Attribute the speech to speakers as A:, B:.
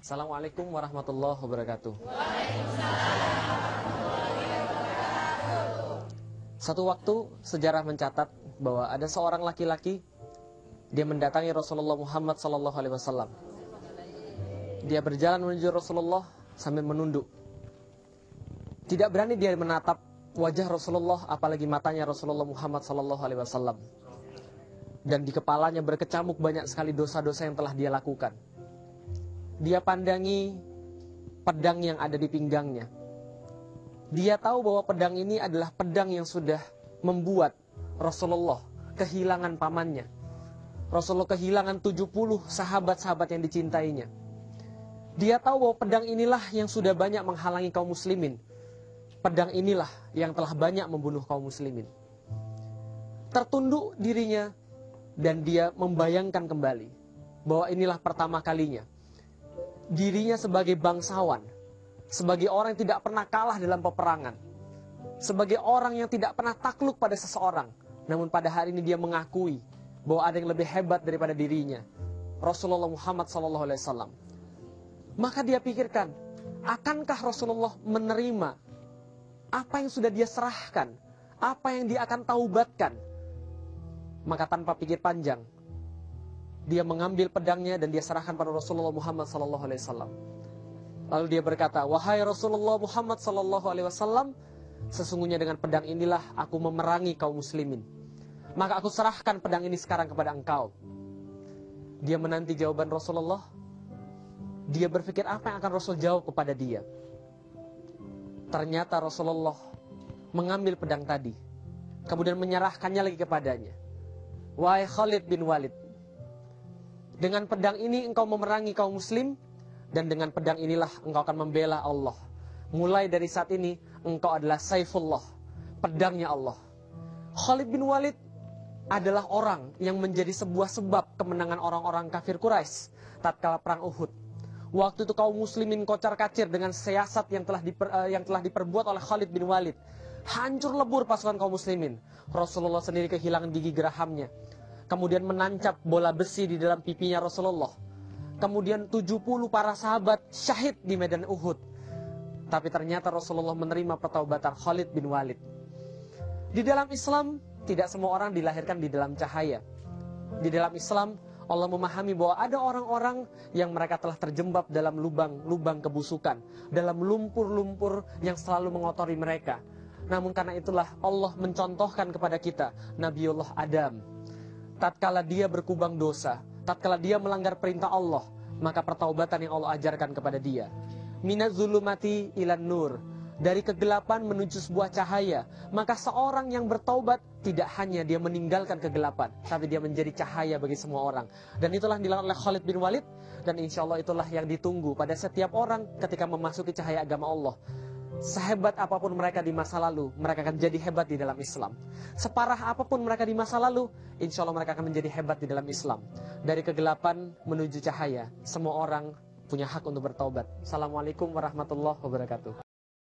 A: Assalamualaikum warahmatullahi wabarakatuh. Satu waktu sejarah mencatat bahwa ada seorang laki-laki dia mendatangi Rasulullah Muhammad sallallahu alaihi wasallam. Dia berjalan menuju Rasulullah sambil menunduk. Tidak berani dia menatap wajah Rasulullah apalagi matanya Rasulullah Muhammad sallallahu alaihi wasallam. Dan di kepalanya berkecamuk banyak sekali dosa-dosa yang telah dia lakukan. Dia pandangi pedang yang ada di pinggangnya. Dia tahu bahwa pedang ini adalah pedang yang sudah membuat Rasulullah kehilangan pamannya. Rasulullah kehilangan 70 sahabat-sahabat yang dicintainya. Dia tahu bahwa pedang inilah yang sudah banyak menghalangi kaum muslimin. Pedang inilah yang telah banyak membunuh kaum muslimin. Tertunduk dirinya dan dia membayangkan kembali bahwa inilah pertama kalinya dirinya sebagai bangsawan, sebagai orang yang tidak pernah kalah dalam peperangan, sebagai orang yang tidak pernah takluk pada seseorang, namun pada hari ini dia mengakui bahwa ada yang lebih hebat daripada dirinya, Rasulullah Muhammad SAW. Maka dia pikirkan, akankah Rasulullah menerima apa yang sudah dia serahkan, apa yang dia akan taubatkan? Maka tanpa pikir panjang, dia mengambil pedangnya dan dia serahkan pada Rasulullah Muhammad sallallahu alaihi wasallam. Lalu dia berkata, "Wahai Rasulullah Muhammad sallallahu alaihi wasallam, sesungguhnya dengan pedang inilah aku memerangi kaum muslimin. Maka aku serahkan pedang ini sekarang kepada engkau." Dia menanti jawaban Rasulullah. Dia berpikir apa yang akan Rasul jawab kepada dia. Ternyata Rasulullah mengambil pedang tadi, kemudian menyerahkannya lagi kepadanya. Wahai Khalid bin Walid, dengan pedang ini engkau memerangi kaum muslim dan dengan pedang inilah engkau akan membela Allah. Mulai dari saat ini engkau adalah Saifullah, pedangnya Allah. Khalid bin Walid adalah orang yang menjadi sebuah sebab kemenangan orang-orang kafir Quraisy tatkala perang Uhud. Waktu itu kaum muslimin kocar kacir dengan siasat yang telah diper, uh, yang telah diperbuat oleh Khalid bin Walid. Hancur lebur pasukan kaum muslimin. Rasulullah sendiri kehilangan gigi gerahamnya kemudian menancap bola besi di dalam pipinya Rasulullah. Kemudian 70 para sahabat syahid di medan Uhud. Tapi ternyata Rasulullah menerima pertaubatan Khalid bin Walid. Di dalam Islam, tidak semua orang dilahirkan di dalam cahaya. Di dalam Islam, Allah memahami bahwa ada orang-orang yang mereka telah terjebak dalam lubang-lubang kebusukan, dalam lumpur-lumpur yang selalu mengotori mereka. Namun karena itulah Allah mencontohkan kepada kita Nabiullah Adam, tatkala dia berkubang dosa, tatkala dia melanggar perintah Allah, maka pertaubatan yang Allah ajarkan kepada dia. Minaz zulumati ilan nur. Dari kegelapan menuju sebuah cahaya. Maka seorang yang bertaubat tidak hanya dia meninggalkan kegelapan. Tapi dia menjadi cahaya bagi semua orang. Dan itulah yang dilakukan oleh Khalid bin Walid. Dan insya Allah itulah yang ditunggu pada setiap orang ketika memasuki cahaya agama Allah. Sehebat apa pun mereka di masa lalu, mereka akan jadi hebat di dalam Islam. Separah apa pun mereka di masa lalu, insya Allah mereka akan menjadi hebat di dalam Islam. Dari kegelapan menuju cahaya, semua orang punya hak untuk bertobat. Assalamualaikum warahmatullahi wabarakatuh.